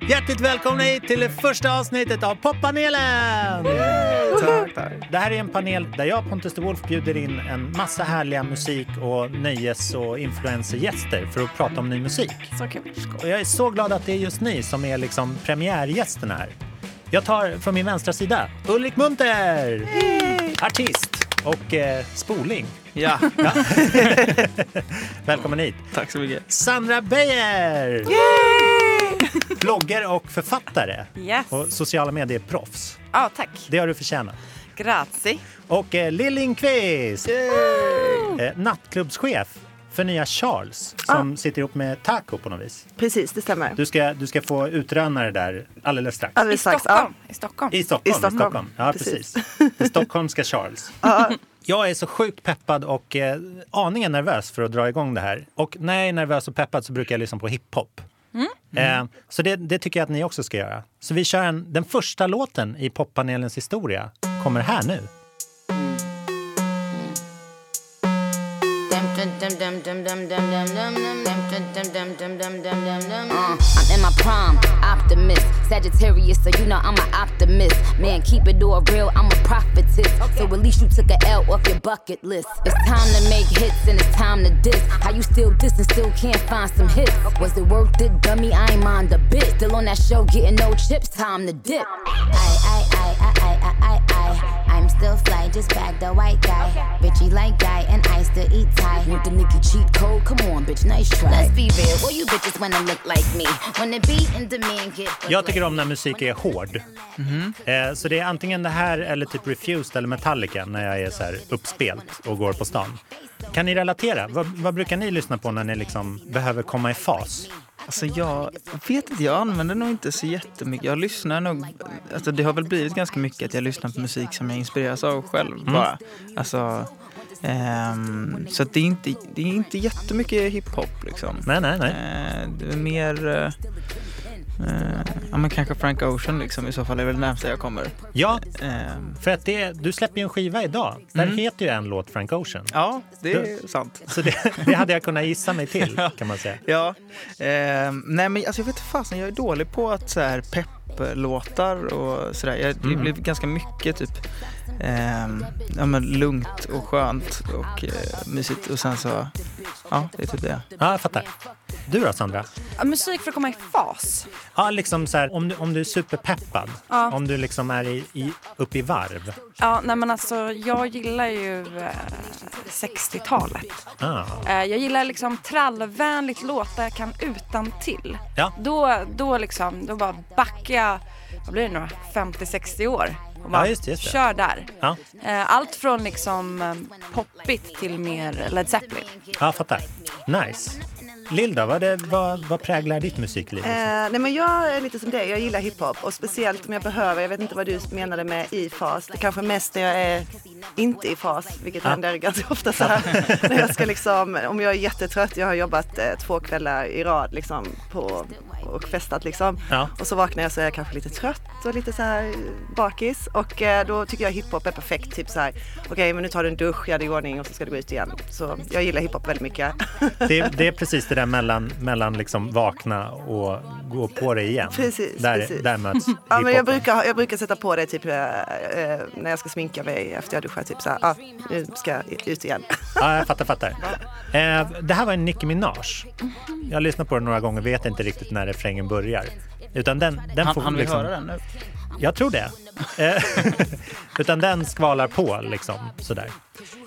Hjärtligt välkomna hit till det första avsnittet av Poppanelen! Tack, tack. Det här är en panel där jag, Pontus de Wolf, bjuder in en massa härliga musik och nöjes och influencergäster för att prata om ny musik. Så kul. Och jag är så glad att det är just ni som är liksom premiärgästerna här. Jag tar från min vänstra sida Ulrik Munter, artist och eh, spoling. Ja, Välkommen hit. tack så mycket. Sandra Beijer, blogger och författare Yes. och sociala medier-proffs. Ja, tack. Det har du förtjänat. Grazie. Och eh, Lill Lindqvist, eh, nattklubbschef för nya Charles som sitter ihop med Taco på något vis. Precis, det stämmer. Du ska, du ska få utröna det där alldeles strax. I Alldeles strax. Stockholm. I Stockholm. I Stockholm. I Stockholm. Ja, precis. Precis. Det stockholmska Charles. Jag är så sjukt peppad och eh, aningen nervös för att dra igång det här. Och när jag är nervös och peppad så brukar jag lyssna på hiphop. Mm. Eh, så det, det tycker jag att ni också ska göra. Så vi kör en, den första låten i poppanelens historia kommer här nu. Uh. I'm in my prime, optimist. Sagittarius, so you know I'm an optimist. Man, keep it all real, I'm a prophetess. So at least you took a L off your bucket list. It's time to make hits and it's time to diss. How you still diss and still can't find some hits? Was it worth it, dummy? I ain't mind a bit. Still on that show, getting no chips, time to dip. I, I, I, I, I, I, I. I'm still fly, just bagged a white guy. Bitchy like guy, and I still eat Thai. Want the Nicky cheat code? Come on, bitch, nice try. Let's be real, all you bitches wanna look like me. When the beat and demand get. Jag tycker om när musik är hård. Eh, så det är antingen det här eller typ Refused eller Metallica när jag är så här uppspelt och går på stan. Kan ni relatera? Vad, vad brukar ni lyssna på när ni liksom behöver komma i fas? Alltså jag vet inte, jag använder nog inte så jättemycket. Jag lyssnar nog, alltså det har väl blivit ganska mycket att jag lyssnar på musik som jag inspireras av själv bara. Alltså, ehm, så det är inte, det är inte jättemycket hiphop liksom. Nej, nej, nej. Eh, det är mer, eh, eh, ja men kanske Frank Ocean liksom i så fall är väl det närmsta jag kommer. Ja, Ehm, för att det, du släpper ju en skiva idag. Där Mm. heter ju en låt Frank Ocean. ja, det är sant. Så det, det hade jag kunnat gissa mig till kan man säga. Ja, ehm, nej men alltså jag vet fasen, jag är dålig på att så här pepplåtar och sådär. Jag, det Mm. blir ganska mycket typ ehm, ja, men lugnt och skönt och eh, mysigt och sen så, ja det är typ det. Ja, jag fattar. Du då Sandra? Ja, musik för att komma i fas. Ja, liksom så här, om, du, om du är superpeppad, Ja. om du liksom är i, i, uppe i varv. Ja, nej men alltså jag gillar ju eh, 60-talet. Ah. Eh, jag gillar liksom trallvänligt låtar jag kan utan till. Ja. Då, då liksom, då bara backar jag, vad blir det nu 50-60 år. Och bara Ja, just just. Kör där. Ja, Eh, allt från liksom eh, poppigt till mer Led Zeppelin. ja fattar. Nice. Lill då, vad, det, vad, vad präglar ditt musikliv? Eh, nej men jag är lite som dig, jag gillar hiphop och speciellt om jag behöver, jag vet inte vad du menade med i fas, det är kanske mest när jag är inte i fas, vilket Ja. händer ganska ofta så här. när jag ska liksom, om jag är jättetrött, jag har jobbat eh, två kvällar i rad liksom på och festat liksom. Ja. Och så vaknar jag så är jag kanske lite trött och lite så här bakis och eh, då tycker jag hiphop är perfekt, typ så här, okej men nu tar du en dusch, gör dig i ordning och så ska du gå ut igen. Så jag gillar hiphop väldigt mycket. Det, det är precis det där mellan, mellan liksom vakna och gå på det igen. Precis, där, precis. där möts Ja, men jag, brukar, jag brukar sätta på det typ, eh, eh, när jag ska sminka mig efter jag duschat. Typ så här, ah, nu ska jag ut igen. Ja, jag fattar, fattar. Eh, det här var en Nicki Minaj. Jag har lyssnat på den några gånger, vet inte riktigt när refrängen börjar. Utan den, den Han, får han vill liksom, höra den nu. Jag tror det. Eh, Utan den skvalar på liksom sådär.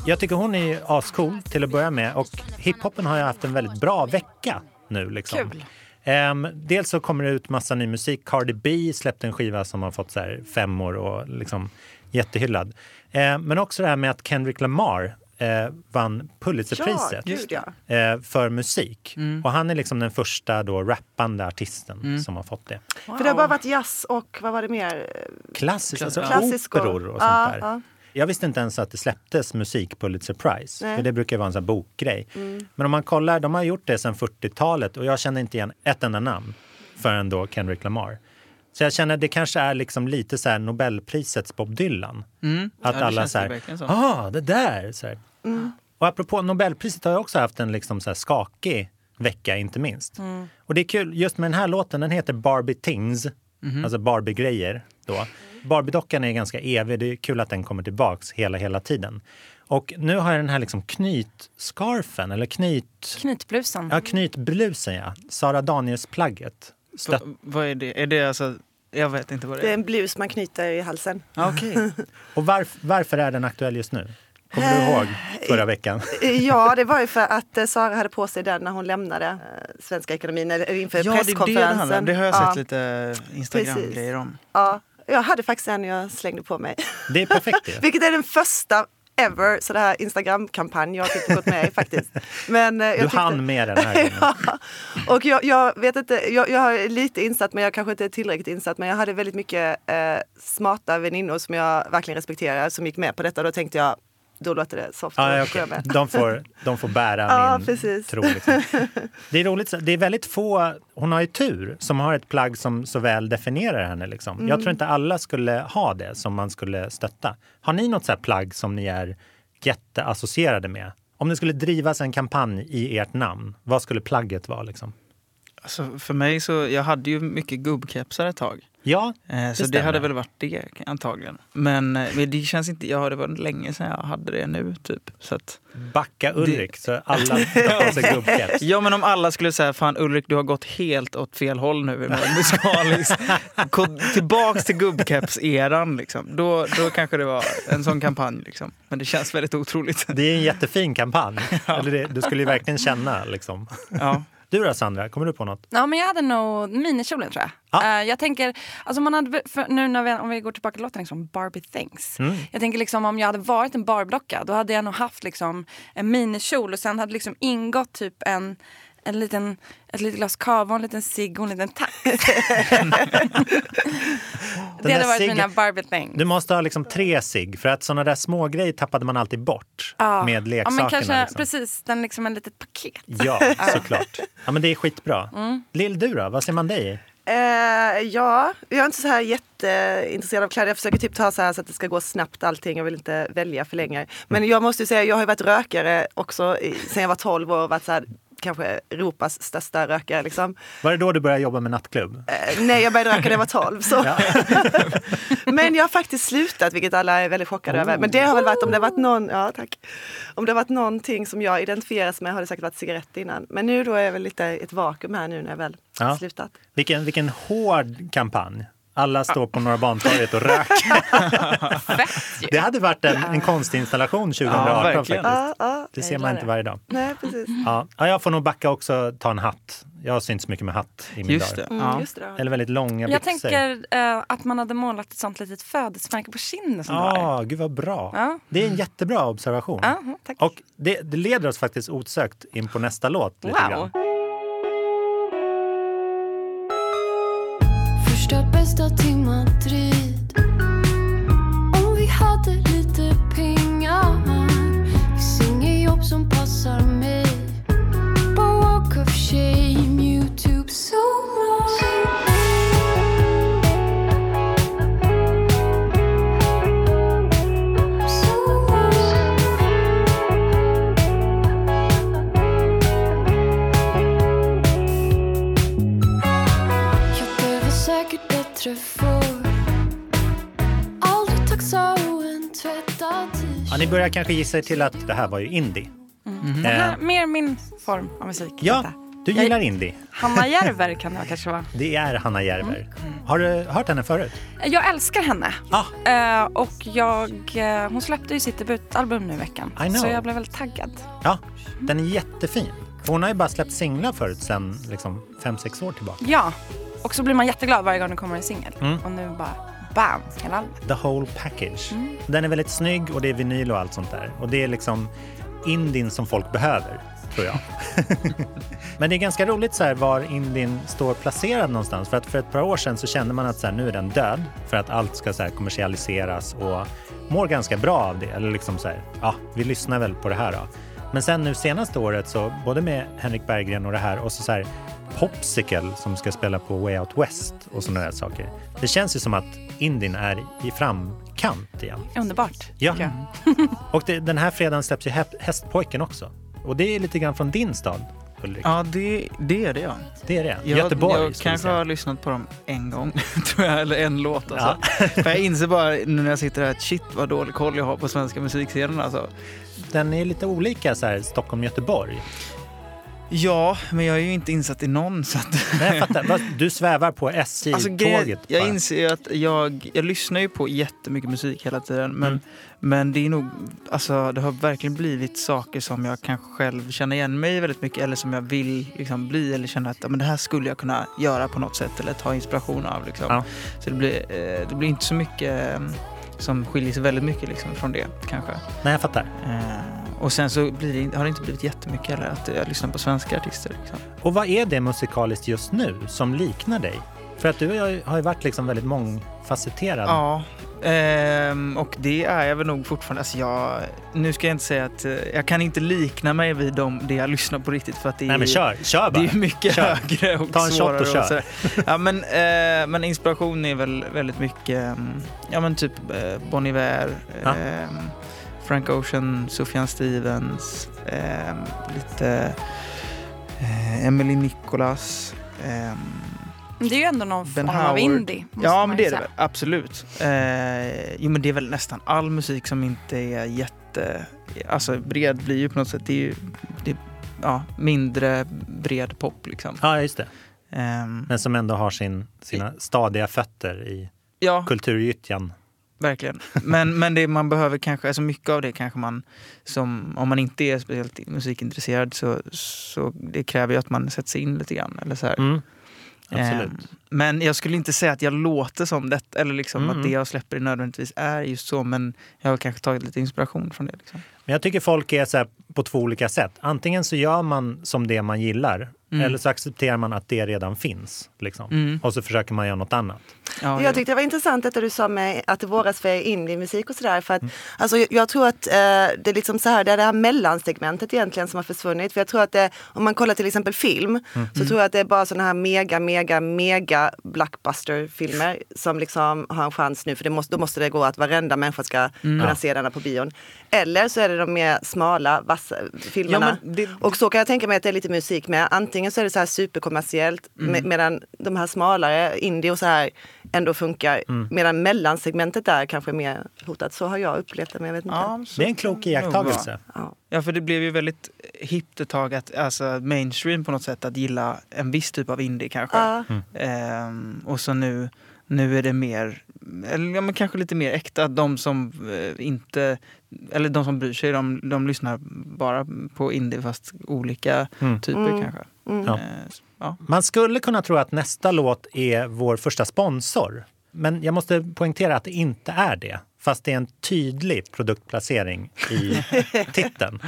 Jag tycker hon är ascool till att börja med och hiphopen har haft en väldigt bra vecka nu liksom. Kul. Ehm, dels så kommer det ut massa ny musik. Cardi B släppte en skiva som har fått så här fem år och liksom jättehyllad. Ehm, men också det här med att Kendrick Lamar eh, vann Pulitzerpriset Ja, gud ja. eh, för musik. Och han är liksom den första då rappande artisten som har fått det. För det har bara varit jazz och vad var det mer? Klassiskt, alltså Klassisk operor och sånt där. ja. Jag visste inte ens att det släpptes musik Pulitzer Prize, Nej. för det brukar vara en sån bokgrej. Mm. Men om man kollar, de har gjort det sedan 40-talet och jag känner inte igen ett enda namn förrän då Kendrick Lamar. Så jag känner att det kanske är liksom lite så här Nobelprisets Bob Dylan. Mm. Att Ja, alla så här, så. ah, det där! Så här. Mm. Och apropå Nobelpriset har ju också haft en liksom så här skakig vecka inte minst. Och det är kul, just med den här låten, den heter Barbie Things, alltså Barbie-grejer då. Barbie-dockan är ganska evig, det är kul att den kommer tillbaks hela, hela tiden. Och nu har jag den här liksom knytscarfen, eller knyt... Knytblusen. Ja, knytblusen ja. Sara Danius-plagget. Stött... Va, vad är det? Är det alltså... Jag vet inte vad Det det är är. en blus man knyter i halsen. Okej. Och varf- varför är den aktuell just nu? Kommer du ihåg förra veckan? Ja, det var ju för att eh, Sara hade på sig den när hon lämnade eh, Svenska Ekonomin eller inför Ja, det är det det presskonferensen. Det har jag ja, sett lite Instagram-grejer om. Ja, jag hade faktiskt en jag slängde på mig. Det är perfekt det. Vilket är den första ever så det här Instagram-kampanj jag har typ gått med i faktiskt. Men, eh, jag Du tyckte- hann med den här gången. ja. Och jag, jag vet inte, jag, jag är lite insatt men jag kanske inte är tillräckligt insatt. Men jag hade väldigt mycket eh, smarta väninnor som jag verkligen respekterar som gick med på detta. Då tänkte jag, då låter det soft. Jag med. de, får, de får bära Ja, min precis. tro. Liksom. Det är roligt, det är väldigt få, hon har ju tur, som har ett plagg som så väl definierar henne. Liksom. Mm. Jag tror inte alla skulle ha det som man skulle stötta. Har ni något så här plagg som ni är jätteassocierade med? Om det skulle drivas en kampanj i ert namn, vad skulle plagget vara? Liksom? Alltså, för mig så, jag hade ju mycket gubbkepsar ett tag. Ja, Eh, så det stämmer. hade väl varit det antagligen. Men, eh, men det känns inte, ja det var länge sedan jag hade det nu typ. Så att, backa Ulrik så alla tar gubbkeps. ja men om alla skulle säga fan Ulrik du har gått helt åt fel håll nu musikaliskt. Tillbaks till gubbkeps-eran liksom. Då, då kanske det var en sån kampanj liksom. Men det känns väldigt otroligt. Det är en jättefin kampanj. Eller det, du skulle ju verkligen känna liksom. Ja. Du då Sandra, kommer du på något? Ja, men jag hade nog minikjolen tror jag. Ja. Eh, jag tänker, alltså man hade, nu när vi, om vi går tillbaka till låten, liksom Barbie Things. Mm. Jag tänker liksom om jag hade varit en Barbie-docka då hade jag nog haft liksom en minikjol och sen hade liksom ingått typ en, en liten, ett litet glas cava, en liten cigg och en liten tax. det hade varit ciggen- mina Barbie things. Du måste ha liksom tre sig för att såna där små grejer tappade man alltid bort Ja. med Ja, leksakerna. men kanske liksom. precis, den liksom en litet paket. Ja, såklart. Ja, men det är skitbra. Mm. Lill, du då? Vad ser man dig i? Eh, ja, jag är inte så här jätteintresserad av kläder. Jag försöker typ ta så här så att det ska gå snabbt allting. Jag vill inte välja för länge. Men jag måste ju säga, jag har ju varit rökare också i, sen jag var 12 år och varit så här, kanske Europas största rökare liksom. Var det då du började jobba med nattklubb? Eh, nej, jag började röka när jag var 12. Så. Men jag har faktiskt slutat, vilket alla är väldigt chockade över. Men det har väl varit, om det har varit någon, ja tack. Om det har varit någonting som jag identifieras med har det säkert varit cigaretter innan. Men nu då är jag väl lite i ett vakuum här nu när jag väl Ja. slutat. Vilken, vilken hård kampanj. Alla står på Norra Bantorget och röker. Det hade varit en, en konstinstallation 2018 Ja, faktiskt. Ja, ja. Det Jag ser man inte det. varje dag. Nej, precis. Ja. Ja, jag får nog backa också och ta en hatt. Jag har synts mycket med hatt i min Just dag. det. Mm, Ja. just det. Eller väldigt långa Jag byxor. tänker eh, att man hade målat ett sånt litet födelsemärke på kinden som. Ja, gud vad bra. Ja. Det är en jättebra observation. Och det, det leder oss faktiskt osökt in på nästa låt. Lite Wow. grann. Ja, ni börjar kanske gissa er till att det här var ju indie. Det här, Eh, mer min form av musik. ja, detta. du Jag- gillar indie. Hanna Järver kan det kanske vara. Det är Hanna Järver. Har du hört henne förut? Jag älskar henne. Ah. Eh, och jag, eh, hon släppte ju sitt debutalbum nu i veckan. Så jag blev väldigt taggad. Ja, den är jättefin. Hon har ju bara släppt singlar förut sen liksom fem sex år tillbaka. Ja, och så blir man jätteglad varje gång det kommer en singel. Mm. Och nu bara bam, hela albumet. The whole package. Mm. Den är väldigt snygg och det är vinyl och allt sånt där. Och det är liksom indien som folk behöver, tror jag. Men det är ganska roligt så här var indien står placerad någonstans. För att för ett par år sedan så kände man att så här, nu är den död för att allt ska så här kommersialiseras och mår ganska bra av det. Eller liksom så här, ja, vi lyssnar väl på det här då. Men sen nu senaste året så både med Henrik Berggren och det här och så, så här Popsicle som ska spela på Way Out West och sådana där saker. Det känns ju som att Indien är i framkant igen. Underbart. Ja. tycker jag. Och det, den här fredagen släpps ju Hästpojken också. Och det är lite grann från din stad. Ulrik. Ja, det, det är det ja. Det är det. Jag, Göteborg. jag kanske har lyssnat på dem en gång, tror jag, eller en låt. Alltså. För jag inser bara nu när jag sitter här att shit vad dålig koll jag har på svenska musikscenen. Alltså. Den är lite olika så här, Stockholm-Göteborg. Ja, men jag är ju inte insatt i någon. Så att... Nej, jag fattar. Du svävar på SJ-tåget Alltså, jag inser ju att jag, jag lyssnar ju på jättemycket musik hela tiden. Men, Mm. men det är nog, alltså det har verkligen blivit saker som jag kanske själv känner igen mig i väldigt mycket. Eller som jag vill liksom, bli eller känna att men det här skulle jag kunna göra på något sätt. Eller ta inspiration av. Liksom. Ja. Så det blir, eh, det blir inte så mycket eh, som skiljer sig väldigt mycket liksom, från det kanske. Nej, jag fattar. Eh, och sen så blir det, har det inte blivit jättemycket heller att jag lyssnar på svenska artister. Liksom. Och vad är det musikaliskt just nu som liknar dig? För att du har ju, varit liksom väldigt mångfacetterad. Ja, ehm, och det är jag väl nog fortfarande. Alltså jag, nu ska jag inte säga att eh, jag kan inte likna mig vid dem, det jag lyssnar på riktigt för att det är, Nej, men kör. Kör bara. det är mycket Kör. högre och Ta en shot svårare. och kör. sådär. ja, men, eh, men inspiration är väl väldigt mycket, mm, ja men typ eh, Bon Iver, Ja. ehm, Frank Ocean, Sufjan Stevens, ehm, lite eh, Emily Nicholas. ehm, Det är ju ändå någon Ben form av Howard. indie. måste Ja, men det är det väl. Absolut. Eh, jo, men det är väl nästan all musik som inte är jätte... Alltså bred blir ju på något sätt, det är ju det är, ja, mindre bred pop liksom. Ja, just det. Ehm, Men som ändå har sin, sina stadiga fötter i ja, kulturgyttjan. Verkligen. Men, men det man behöver kanske, alltså mycket av det kanske man, som, om man inte är speciellt musikintresserad så, så det kräver ju att man sätter sig in lite grann. Eller så. Mm. Absolut. Ehm, Men jag skulle inte säga att jag låter som det eller liksom Mm. att det jag släpper nödvändigtvis är just så. Men jag har kanske tagit lite inspiration från det. Liksom. Men jag tycker folk är så här på två olika sätt. Antingen så gör man som det man gillar Mm. eller så accepterar man att det redan finns. Liksom. Mm. Och så försöker man göra något annat. Ja, Jag tyckte det var intressant detta du sa med att det våras för indie-musik och sådär. För att, Mm. alltså, jag, tror att eh, det är liksom så här, det är det här mellansegmentet egentligen som har försvunnit. För jag tror att det, om man kollar till exempel film Mm. så tror jag att det är bara sådana här mega, mega, mega blockbuster-filmer som liksom har en chans nu. För det måste, då måste det gå att varenda människa ska Mm. kunna Ja. se denna på bion. Eller så är det de mer smala, vassa filmerna. men det- Och så kan jag tänka mig att det är lite musik med. Antingen så är det så här superkommersiellt Mm. med, medan de här smalare, indie och så här ändå funkar. Mm. Medan mellansegmentet där kanske är mer hotat. Så har jag upplevt det men jag vet inte. Ja, så Det är en klok iakttagelse. Ja. Ja, för det blev ju väldigt hippt ett tag, att, alltså mainstream på något sätt, att gilla en viss typ av indie kanske. Ja. Ehm, och så nu, nu är det mer, eller ja, men kanske lite mer äkta. De som eh, inte, eller de som bryr sig, de, de lyssnar bara på indie fast olika Mm. typer Mm. kanske. Mm. Ja. Eh, ja. Man skulle kunna tro att nästa låt är vår första sponsor. Men jag måste poängtera att det inte är det. Fast det är en tydlig produktplacering i titeln.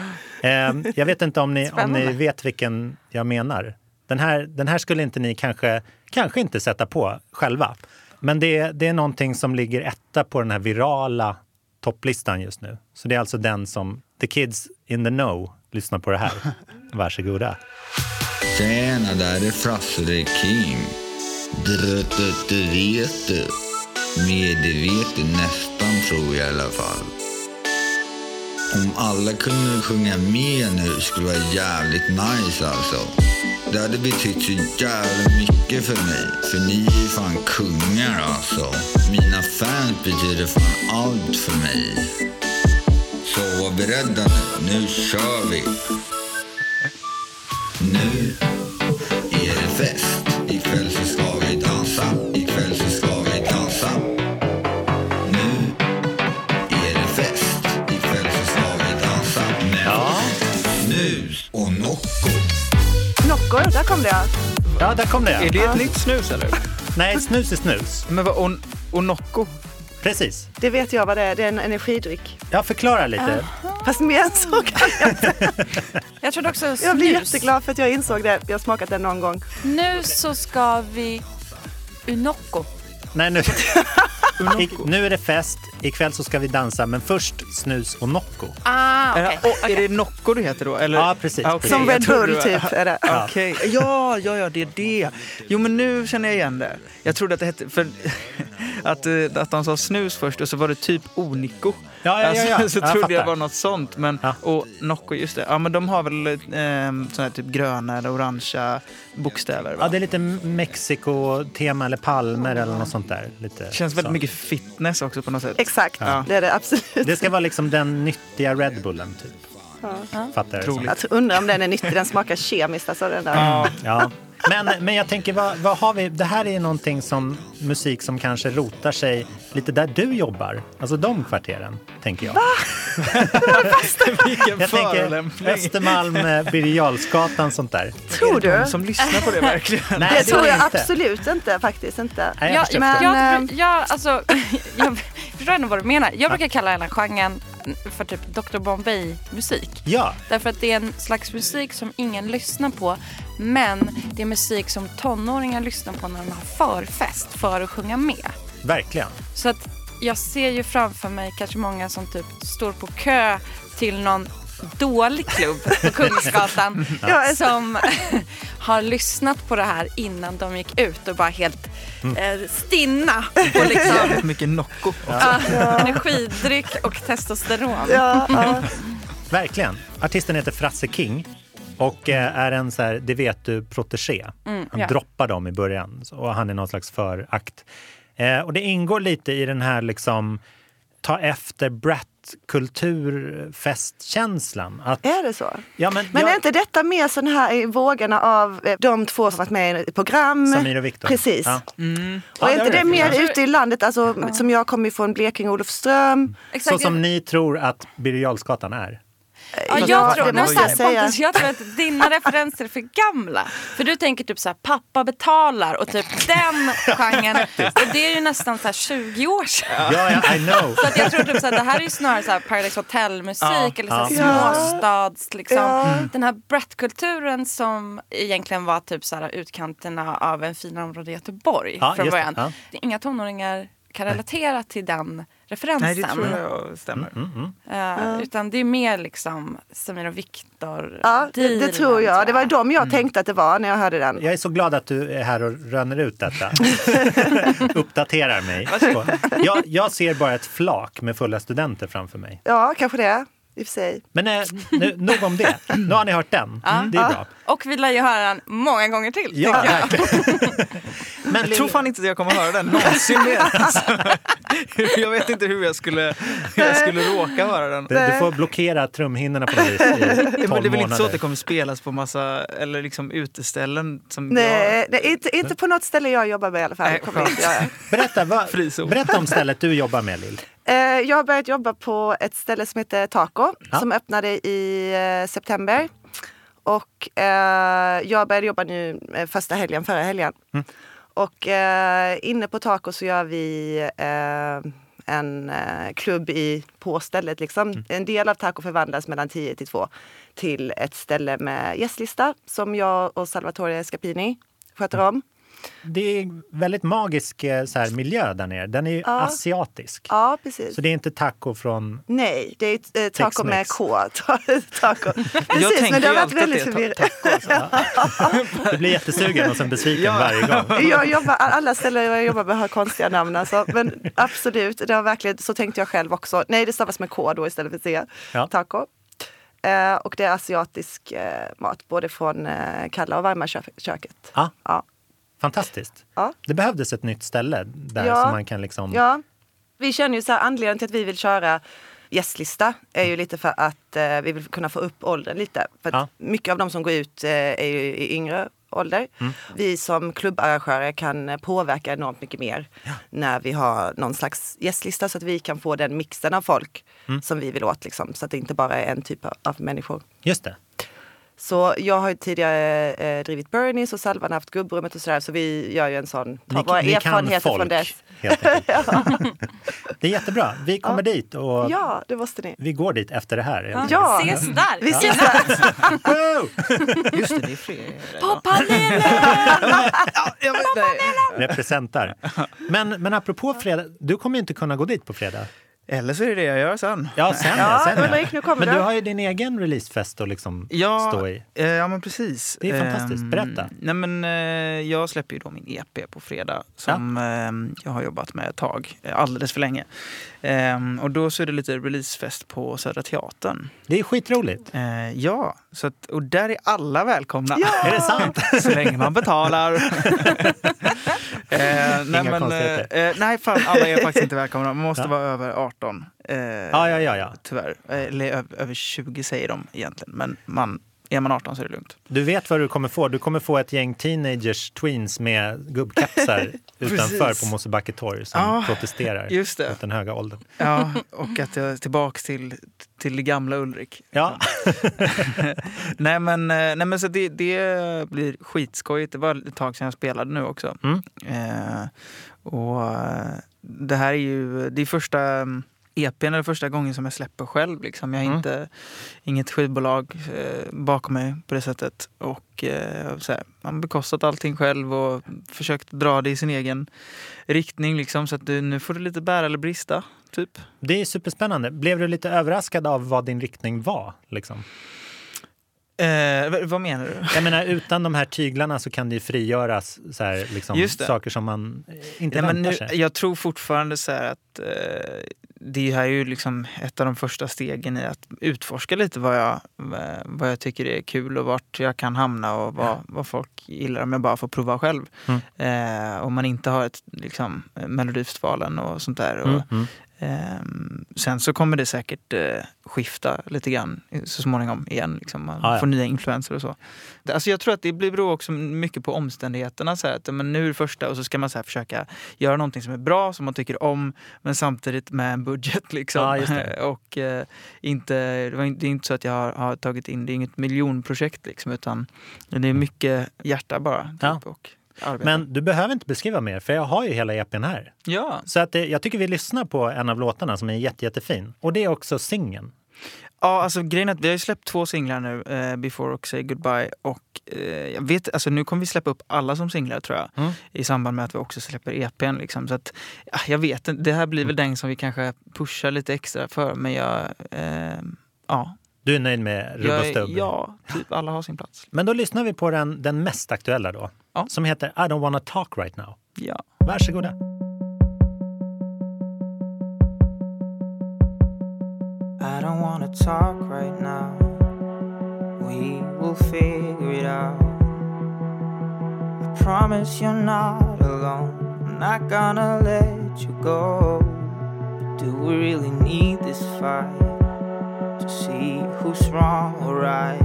Eh, jag vet inte om ni, om ni vet vilken jag menar. Den här, den här skulle inte ni kanske, kanske inte sätta på själva. Men det, det är någonting som ligger etta på den här virala topplistan just nu. Så det är alltså den som the kids in the know lyssnar på det här. Varsågoda. Tjena, där är Frasse, det är Kim. Dröttet, vet du. Medvetet nästan, tror jag i alla fall. Om alla kunde sjunga med nu skulle det vara jävligt nice alltså. Det hade betytt så jävla mycket för mig. För ni är fan kungar alltså. Mina fans betyder fan allt för mig. Så var beredda nu. Nu kör vi. Nu kom det ja. Ja, där kom det. Är det ett nytt snus eller? Nej, snus är snus. Men vad, och, och Nocco? Precis. Det vet jag vad det är. Det är en energidryck. Jag förklarar lite. Fast mer än så kan jag Jag trodde också snus. Jag blir jätteglad för att jag insåg det. Jag har smakat den någon gång. Nu så ska vi Unocco. Nej, nu, I, nu är det fest. Ikväll så ska vi dansa, men först snus och Nocco. Ah, Är, okej. det- och, är det Nocco du heter då? Eller? Ja, precis, Ah, precis. Som Red Bull typ är det. Okej, ja, ja, ja, det är det. Jo, men nu känner jag igen det. Jag trodde att det hette, för att, eh, att de sa snus först och så var det typ Onico. Ja, ja, ja, ja. Alltså, så Jag trodde jag fattar. var något sånt. Men, Ja. Och Nocco, just det. Ja, men de har väl eh, såna här typ gröna eller orangea bokstäver. Va? Ja, det är lite Mexiko-tema eller palmer eller något sånt där. Lite Det känns väldigt så. mycket fitness också på något sätt. Exakt, Ja. det är det absolut. Det ska vara liksom den nyttiga Red Bullen, typ. Fattar jag. Jag undrar om den är nyttig, den smakar kemiskt. Alltså den där. Ja. Men, men jag tänker, vad, vad har vi? Det här är någonting som musik som kanske rotar sig lite där du jobbar. Alltså de kvarteren, tänker jag. Vilken Jag tänker förolämpning. Östermalm, eh, Birger Jarlsgatan, sånt där. Tror du? Som lyssnar på det verkligen. Nej, Det tror är jag inte. absolut inte faktiskt inte. Nej, jag Jag, men, Men, jag, jag, alltså, jag förstår ändå vad du menar. Jag brukar kalla den här genren för typ Dr Bombay-musik. Ja, Därför att det är en slags musik som ingen lyssnar på. Men det är musik som tonåringar lyssnar på när de har förfest för att sjunga med. verkligen. Så att jag ser ju framför mig kanske många som typ står på kö till någon dålig klubb på Kungsgatan Ja. som har lyssnat på det här innan de gick ut och bara helt eh, stinna på liksom Jävligt mycket Nocco. ja, energidryck och testosteron. Ja, ja. Verkligen. Artisten heter Frasse King och eh, är en så här, det vet du, protegé. Han Mm, ja. droppar dem i början och han är någon slags förakt. Eh, och det ingår lite i den här liksom ta efter Brat-kulturfestkänslan. Att, Är det så? ja, men, Men jag, är inte detta mer sån här i vågorna av eh, de två som varit med i ett program? Samir och Viktor. Precis. Ja. Och Ja, är inte det det. mer Ja. ute i landet, alltså, som jag kommer ifrån Blekinge och Olofström? Så Exakt. som ni tror att Birger Jarlsgatan är. Ja, jag, det tror, måste jag. Pontus, jag tror att dina referenser är för gamla. För du tänker typ så här, pappa betalar och typ den genren. Och det är ju nästan så här 20 år sedan. Ja, I know. Så att jag tror typ så här, det här är ju snarare så här Paradise Hotel-musik Ja, eller så här ja. småstads liksom. Ja. Den här Brett-kulturen som egentligen var typ så här utkanterna av en finare område i Göteborg Ja, från början. Inga tonåringar kan relatera till den referensen. Nej, det tror jag stämmer. Eh, Utan det är mer liksom Samir och Viktor. Ja, det, det tror jag. Det var de jag tänkte att det var när jag hörde den. Jag är så glad att du är här och rönner ut detta. Uppdaterar mig. Jag, jag ser bara ett flak med fulla studenter framför mig. Ja, kanske det. I och för sig. Men eh, nu, nog om det. Nu har ni hört den. Det är bra. Och vi lär ju höra den många gånger till. Ja, jag. Men Jag tror fan inte att jag kommer höra den någonsin mer. Alltså, jag vet inte hur jag skulle, hur jag skulle råka höra den. Du, du får blockera trumhinnorna på något vis i Ja, men 12 det är väl inte så att det kommer spelas på massa eller liksom uteställen som Nej, nej inte, inte på något ställe jag jobbar med i alla fall. Nej, Kommer jag inte göra. Berätta, Frizon. berätta om stället du jobbar med, Lill. Eh, Jag har börjat jobba på ett ställe som heter Taco Ja. som öppnade i eh, september. Och eh, jag började jobba nu eh, första helgen, förra helgen. Mm. Och eh, inne på Taco så gör vi eh, en eh, klubb i, på stället. Liksom. Mm. En del av Taco förvandlas mellan 10 till 2 till ett ställe med gästlista som jag och Salvatore Scapini sköter om. Det är väldigt magisk eh, så här, miljö där nere. Den är Ja. asiatisk. Ja, precis. Så det är inte taco från... Nej, det är eh, taco med. K. taco. Jag Precis, tänker men det har ju varit alltid att väldigt det är förvirrande. ta- taco. Du blir jättesugen och sen besviken Ja. varje gång. Jag jobbar, alla ställen jag jobbar med har konstiga namn. Alltså. Men absolut, det har verkligen, så tänkte jag själv också. Nej, det stavas med K då istället för C. Ja. Taco. Eh, och det är asiatisk eh, mat, både från eh, kalla och varma kö- köket. Ja, Ja. Fantastiskt. Ja. Det behövdes ett nytt ställe där Ja. som man kan liksom... Ja, vi känner ju så här, anledningen till att vi vill köra gästlista är ju lite för att eh, vi vill kunna få upp åldern lite. För Ja. Mycket av de som går ut eh, är ju i yngre ålder. Mm. Vi som klubbarrangörer kan påverka enormt mycket mer när vi har någon slags gästlista så att vi kan få den mixen av folk Mm. som vi vill åt. Liksom, så att det inte bara är en typ av- av människor. Just det. Så jag har ju tidigare eh, drivit Bernies och Salvan har haft gubbrummet och sådär. Så vi gör ju en sån, tar Ni, våra ni erfarenheter folk, från dess. Det är jättebra. Vi kommer dit och Ja, det måste ni. vi går dit efter det här. enkelt. Ja. Ses där! Vi ses där. Just det, det är. På panelen! Nej. Representar. Men, men apropå fredag, du kommer ju inte kunna gå dit på fredag. Eller så är det det jag gör sen. Ja, sen Ja, sen, Ulrik, nu kommer Men du det. har ju din egen releasefest att liksom Ja, stå i. eh, ja men precis. Det är fantastiskt. Ehm, Berätta. nej men, eh, jag släpper ju då min EP på fredag som eh, jag har jobbat med ett tag, eh, alldeles för länge. Ehm, och då så är det lite releasefest på Södra Teatern. Det är skitroligt. Eh, ja, så att, och där är alla välkomna. Är det sant? Så länge man betalar. eh, nej, Inga men, konstigheter. eh, nej, fan, alla är faktiskt inte välkomna. Man måste Ja. vara över 18. Eh, Ja, ja, ja, ja. Tyvärr. Eh, Eller över 20 säger de egentligen. Men man, är man 18 så är det lugnt. Du vet vad du kommer få. Du kommer få ett gäng teenagers, tweens med gubbkepsar utanför på Mosebacke torg som Ja, protesterar just det. mot den höga åldern. Ja, och att jag är tillbaks till, till det gamla Ulrik. Ja, nej men, eh, nej, men så det, det blir skitskojigt. Det var ett tag sedan jag spelade nu också. Mm. Eh, och eh, det här är ju det är första mm, EPn är första gången som jag släpper själv. Liksom. Jag har Mm. inte, inget skivbolag eh, bakom mig på det sättet. Och eh, så här, man har bekostat allting själv och försökt dra det i sin egen riktning. Liksom, så att du, nu får du lite bära eller brista. Typ. det är superspännande. Blev du lite överraskad av vad din riktning var? Liksom? Eh, vad- menar du? Jag menar, utan de här tyglarna så kan det ju frigöras så här, liksom, det. saker som man eh, inte Nej, väntar nu, sig. jag tror fortfarande så här att eh, det här är ju liksom ett av de första stegen i att utforska lite vad jag, eh, vad jag tycker är kul och vart jag kan hamna och vad, vad folk gillar om jag bara får prova själv. Mm. Eh, om man inte har ett liksom, Melodifestivalen och sånt där. Och, Mm. Ehm, sen så kommer det säkert eh, skifta lite grann så småningom igen. Liksom. Man Ah, ja. får nya influenser och så. Alltså jag tror att det blir- beror också mycket på omständigheterna. Så här, att, men nu är det första och så ska man så här, försöka göra någonting som är bra, som man tycker om, men samtidigt med en budget. Liksom. Ja, och eh, inte, det, var det är inte så att jag har, har tagit in, det är inget miljonprojekt liksom, utan det är mycket hjärta bara. Typ, Ja. och arbete. Men du behöver inte beskriva mer, för jag har ju hela EPn här. ja. Så att, eh, jag tycker vi lyssnar på en av låtarna som är jätte, jättefin. Och det är också singeln. Ja, alltså grejen är att vi har ju släppt två singlar nu, eh, Before och Say Goodbye. Och eh, jag vet, alltså nu kommer vi släppa upp alla som singlar tror jag. Mm. I samband med att vi också släpper EPn. Liksom. Så att, ja, jag vet det här blir väl den som vi kanske pushar lite extra för. Men jag, eh, ja. Du är nöjd med Rubb och Stubb? ja, typ alla har sin plats. Men då lyssnar vi på den, den mest aktuella då. Ja. Som heter I don't wanna talk right now. Ja. Varsågoda. Talk right now. We will figure it out. I promise you're not alone. I'm not gonna let you go. Do we really need this fight to see who's wrong or right?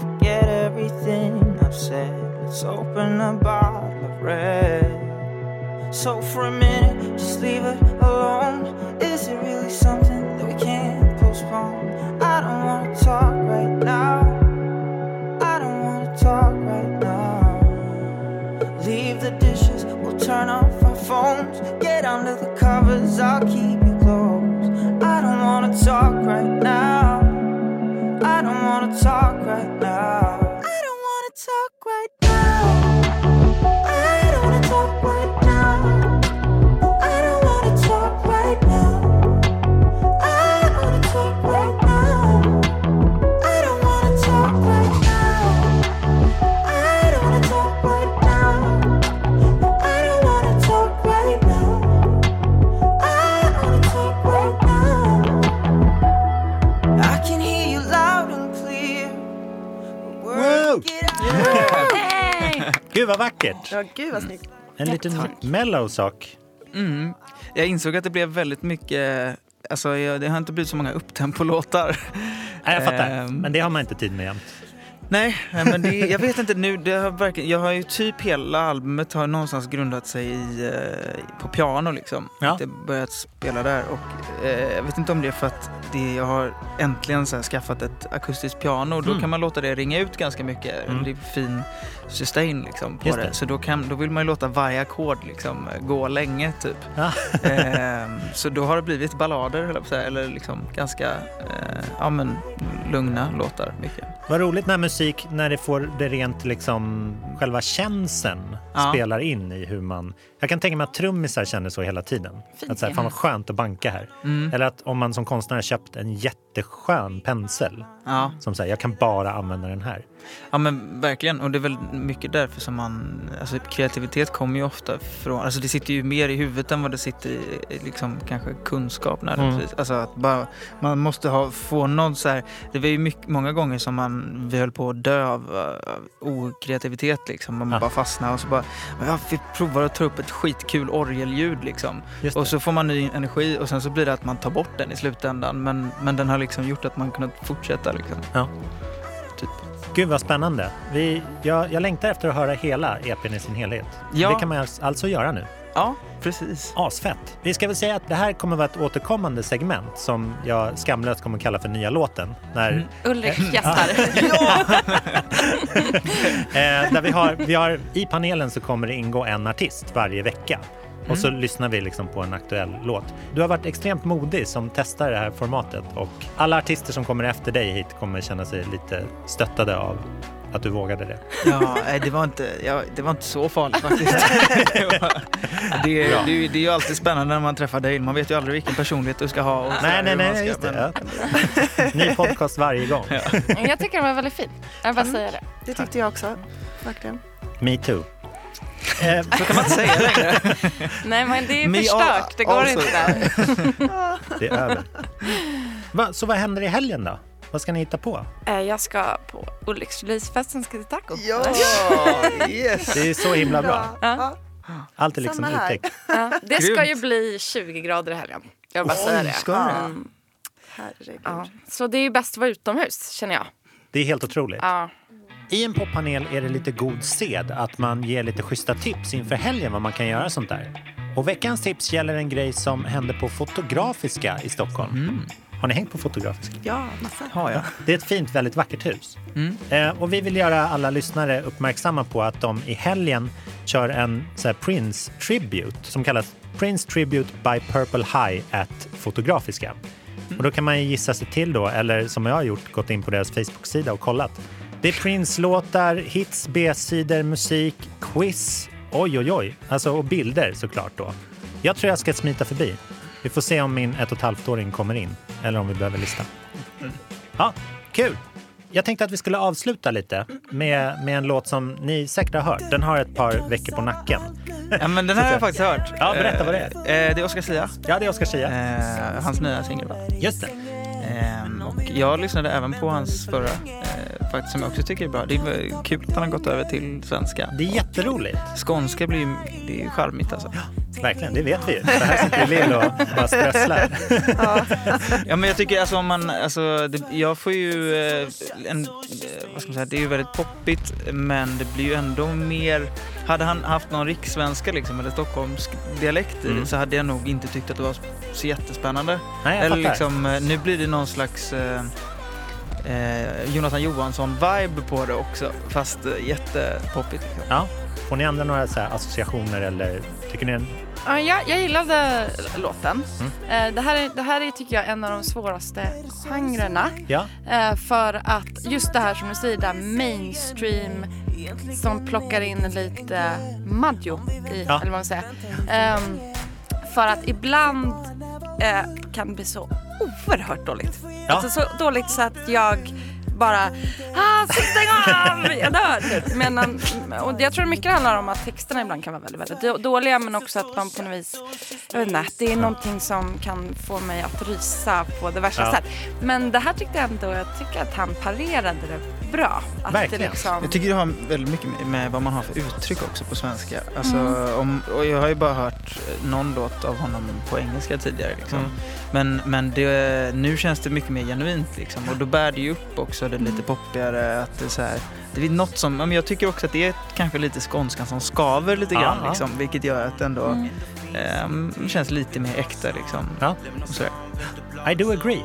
Forget everything I've said. Let's open a bottle of red. So for a minute, just leave it alone. Is it really something can't? I don't wanna talk right now. I don't wanna talk right now. Leave the dishes, we'll turn off our phones. Get under the covers, I'll keep you close. I don't wanna talk right now. I don't wanna talk right vackert! Ja, gud vad snyggt. En liten mellow sak. Mm. Jag insåg att det blev väldigt mycket Alltså, jag, det har inte blivit så många upptempo-låtar. Nej, jag fattar. Ehm. Men det har man inte tid med jämt. Nej, men det, jag vet inte nu. Det har verkligen, jag har ju typ hela albumet har någonstans grundat sig i, eh, på piano liksom. Ja. Att jag börjat spela där och eh, jag vet inte om det är för att det, jag har äntligen så här skaffat ett akustiskt piano och då Mm. kan man låta det ringa ut ganska mycket. Mm. Det är fin sustain liksom på Just det. det. Så då, kan, då vill man ju låta varje ackord liksom gå länge typ. Ja. Ehm, så då har det blivit ballader på att säga, eller liksom ganska eh, ja, men, lugna låtar mycket. Vad roligt med musik när det får det rent liksom själva känslan Ja. spelar in i hur man... Jag kan tänka mig att trummisar känner så hela tiden. Fint, att så här, fan vad skönt att banka här. Mm. Eller att om man som konstnär har köpt en jätteskön pensel Ja. som säger jag kan bara använda den här. Ja men verkligen och det är väl mycket därför som man, alltså kreativitet kommer ju ofta från, alltså det sitter ju mer i huvudet än vad det sitter i liksom kanske kunskap nödvändigtvis. Alltså att bara, man måste ha, få någon så här, det var ju mycket, många gånger som man, vi höll på att dö av, av okreativitet liksom. Man Ja. bara fastnar och så bara, ja, vi provar att ta upp ett skitkul orgelljud liksom. Och så får man ny energi och sen så blir det att man tar bort den i slutändan men, men den har liksom gjort att man kunnat fortsätta liksom. Ja. Typ. Gud vad spännande. Vi, jag, jag längtar efter att höra hela EPn i sin helhet. Ja. Det kan man alltså göra nu. Ja, precis. Asfett. Vi ska väl säga att det här kommer vara ett återkommande segment som jag skamlöst kommer kalla för nya låten. När, Mm. Ulrik gästar. eh, där vi har, vi har, I panelen så kommer det ingå en artist varje vecka. Och så Mm. lyssnar vi liksom på en aktuell låt. Du har varit extremt modig som testar det här formatet och alla artister som kommer efter dig hit kommer känna sig lite stöttade av att du vågade det. Ja, det var inte, ja, det var inte så farligt faktiskt. det, det, är- det, är ju- det är ju alltid spännande när man träffar dig. Man vet ju aldrig vilken personlighet du ska ha. Och Nej, nej, nej, ska- just det. men- Ja. Ny podcast varje gång. Jag tycker den var väldigt fin. Jag vill bara säga det. Det tyckte jag också. Verkligen. Me too. Eh, Så kan man inte säga längre. Nej men det är Me förstört, det går also. inte där. det är över. Va, så vad händer i helgen då? Vad ska ni hitta på? Eh, Jag ska på Ulriks releasefesten ska till taco. Ja, yes. Det är så himla bra. Ja. Allt är liksom uttäckt. Ja, det ska ju bli 20 grader i helgen. Jag bara Oj, säga det. ska det? Mm, Herregud. ja. Så det är ju bäst att vara utomhus känner jag. Det är helt otroligt. Ja. I en poppanel är det lite god sed att man ger lite schyssta tips inför helgen vad man kan göra sånt där. Och veckans tips gäller en grej som hände på Fotografiska i Stockholm. Mm. Har ni hängt på Fotografiska? Ja, massa. Har jag. Det är ett fint, väldigt vackert hus. Mm. Eh, och vi vill göra alla lyssnare uppmärksamma på att de i helgen kör en så här, Prince Tribute som kallas Prince Tribute by Purple High at Fotografiska. Och då kan man ju gissa sig till då, eller som jag har gjort, gått in på deras Facebook-sida och kollat. Det är Prince-låtar, hits, B-sidor, musik, quiz, oj oj oj, alltså och bilder såklart då. Jag tror jag ska smita förbi. Vi får se om min ett och ett halvt-åring kommer in eller om vi behöver lista. Ja, kul! Jag tänkte att vi skulle avsluta lite med, med en låt som ni säkert har hört. Den har ett par veckor på nacken. Ja, men den här har jag faktiskt hört. Ja, berätta vad det är. Eh, det är Oscar Sia. Ja, det är Oscar Zia. Eh, hans nya singel. Just det. Ehm, och jag lyssnade även på hans förra, eh, faktiskt som jag också tycker är bra. Det är väl kul att han har gått över till svenska. Det är jätteroligt. Skånska blir ju, det är ju charmigt alltså. Verkligen, det vet vi ju. Så här sitter Lill och bara strösslar. Ja men jag tycker alltså om man, alltså det, jag får ju eh, en, eh, vad ska man säga, det är ju väldigt poppigt men det blir ju ändå mer, hade han haft någon rikssvenska liksom eller stockholmsk dialekt i Mm. det så hade jag nog inte tyckt att det var så jättespännande. Nej, jag eller fattar. liksom, eh, nu blir det någon slags eh, eh, Jonathan Johansson-vibe på det också fast eh, jättepoppigt. Liksom. Ja. Får ni andra några så här associationer eller tycker ni. Ja, jag, jag gillade låten. Mm. Eh, Det, här är, det här är, tycker jag, en av de svåraste genrerna. Ja, Eh, för att just det här som du säger, där mainstream som plockar in lite maggio i, Ja. eller vad man säger. Ehm, för att ibland eh, kan det bli så oerhört dåligt. Ja. Alltså så dåligt så att jag bara ah, stäng av, jag dör typ. Men, och jag tror mycket handlar om att texterna ibland kan vara väldigt, väldigt då- dåliga men också att man på något vis, jag vet inte, att det är någonting som kan få mig att rysa på det värsta Ja. sätt. Men det här tyckte jag ändå, jag tycker att han parerade det bra. Att Verkligen. Det liksom, Jag tycker det har väldigt mycket med- vad man har för uttryck också på svenska. Alltså, Mm. om, och jag har ju bara hört någon låt av honom på engelska tidigare. Liksom. Mm. Men, men det, nu känns det mycket mer genuint liksom. och då bär det ju upp också det Mm. lite poppigare. Att det, är så här, det är något som, men jag tycker också att det är kanske lite skånskan som skaver lite grann. ja. Liksom, vilket gör att det ändå Mm. ehm, känns lite mer äkta. Liksom, ja. I do agree.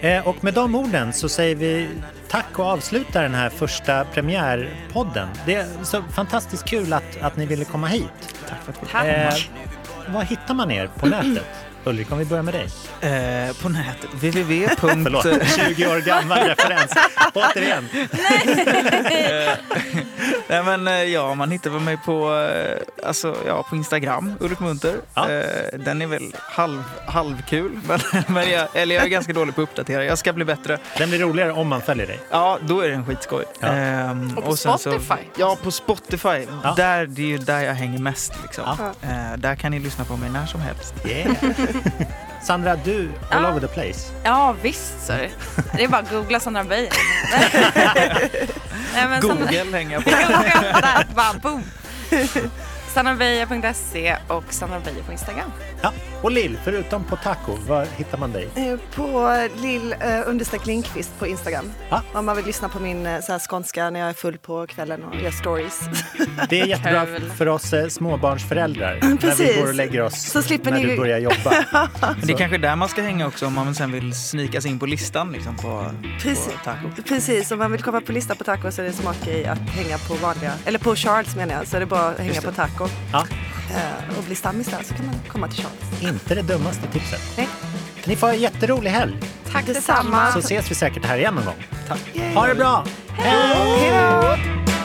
Eh, och med de orden så säger vi tack och avslutar den här första premiärpodden. Det är så fantastiskt kul att, att ni ville komma hit. Tack för att vi. Eh, var hittar man er på nätet? Ulrik, om vi börjar med dig. Eh, på nätet. www. Förlåt, 20 år gammal referens. Återigen. Nej, men, eh, ja, man hittar väl mig på, eh, alltså, ja, på Instagram, Ulrik Munter. Ja. Eh, den är väl halv, halvkul, men, men jag, eller jag är ganska dålig på att uppdatera. Jag ska bli bättre. Den blir roligare om man följer dig. Ja, då är den skitskoj. Ja. Ehm, Och på sen Spotify. ja, på Spotify. Ja. Där, det är ju där jag hänger mest. Liksom. Ja. Eh, där kan ni lyssna på mig när som helst. Yeah. Sandra, du all Ja. over the place. Ja, visst. Så. Det är bara att googla Sandra Beijer. Men Sandra- Google hänger jag på. Där, bara boom. Sandrabeijer.se och Sandra Beijer på Instagram. Ja. Och Lill, förutom på taco, var hittar man dig? Eh, På lill eh, understreck Lindqvist på Instagram. Ja. Om man vill lyssna på min eh, så här skånska när jag är full på kvällen och gör stories. Det är jättebra Kul. för oss eh, småbarnsföräldrar när vi precis. går och lägger oss Så slipper när ni- du börjar jobba. Det är kanske där man ska hänga också om man sen vill snika sig in på listan liksom, på, Precis. på taco. Precis, om man vill komma på lista på taco så är det smart i att hänga på vanliga, eller på Charles menar jag, så är det bara att hänga på taco. Ja, Eh, och bli stammis där så kan man komma till Charles. inte det dummaste tipset. Nej. Ni får ha en jätterolig helg, Tack Detsamma. så ses vi säkert här igen någon gång. Ha det bra! Hej då!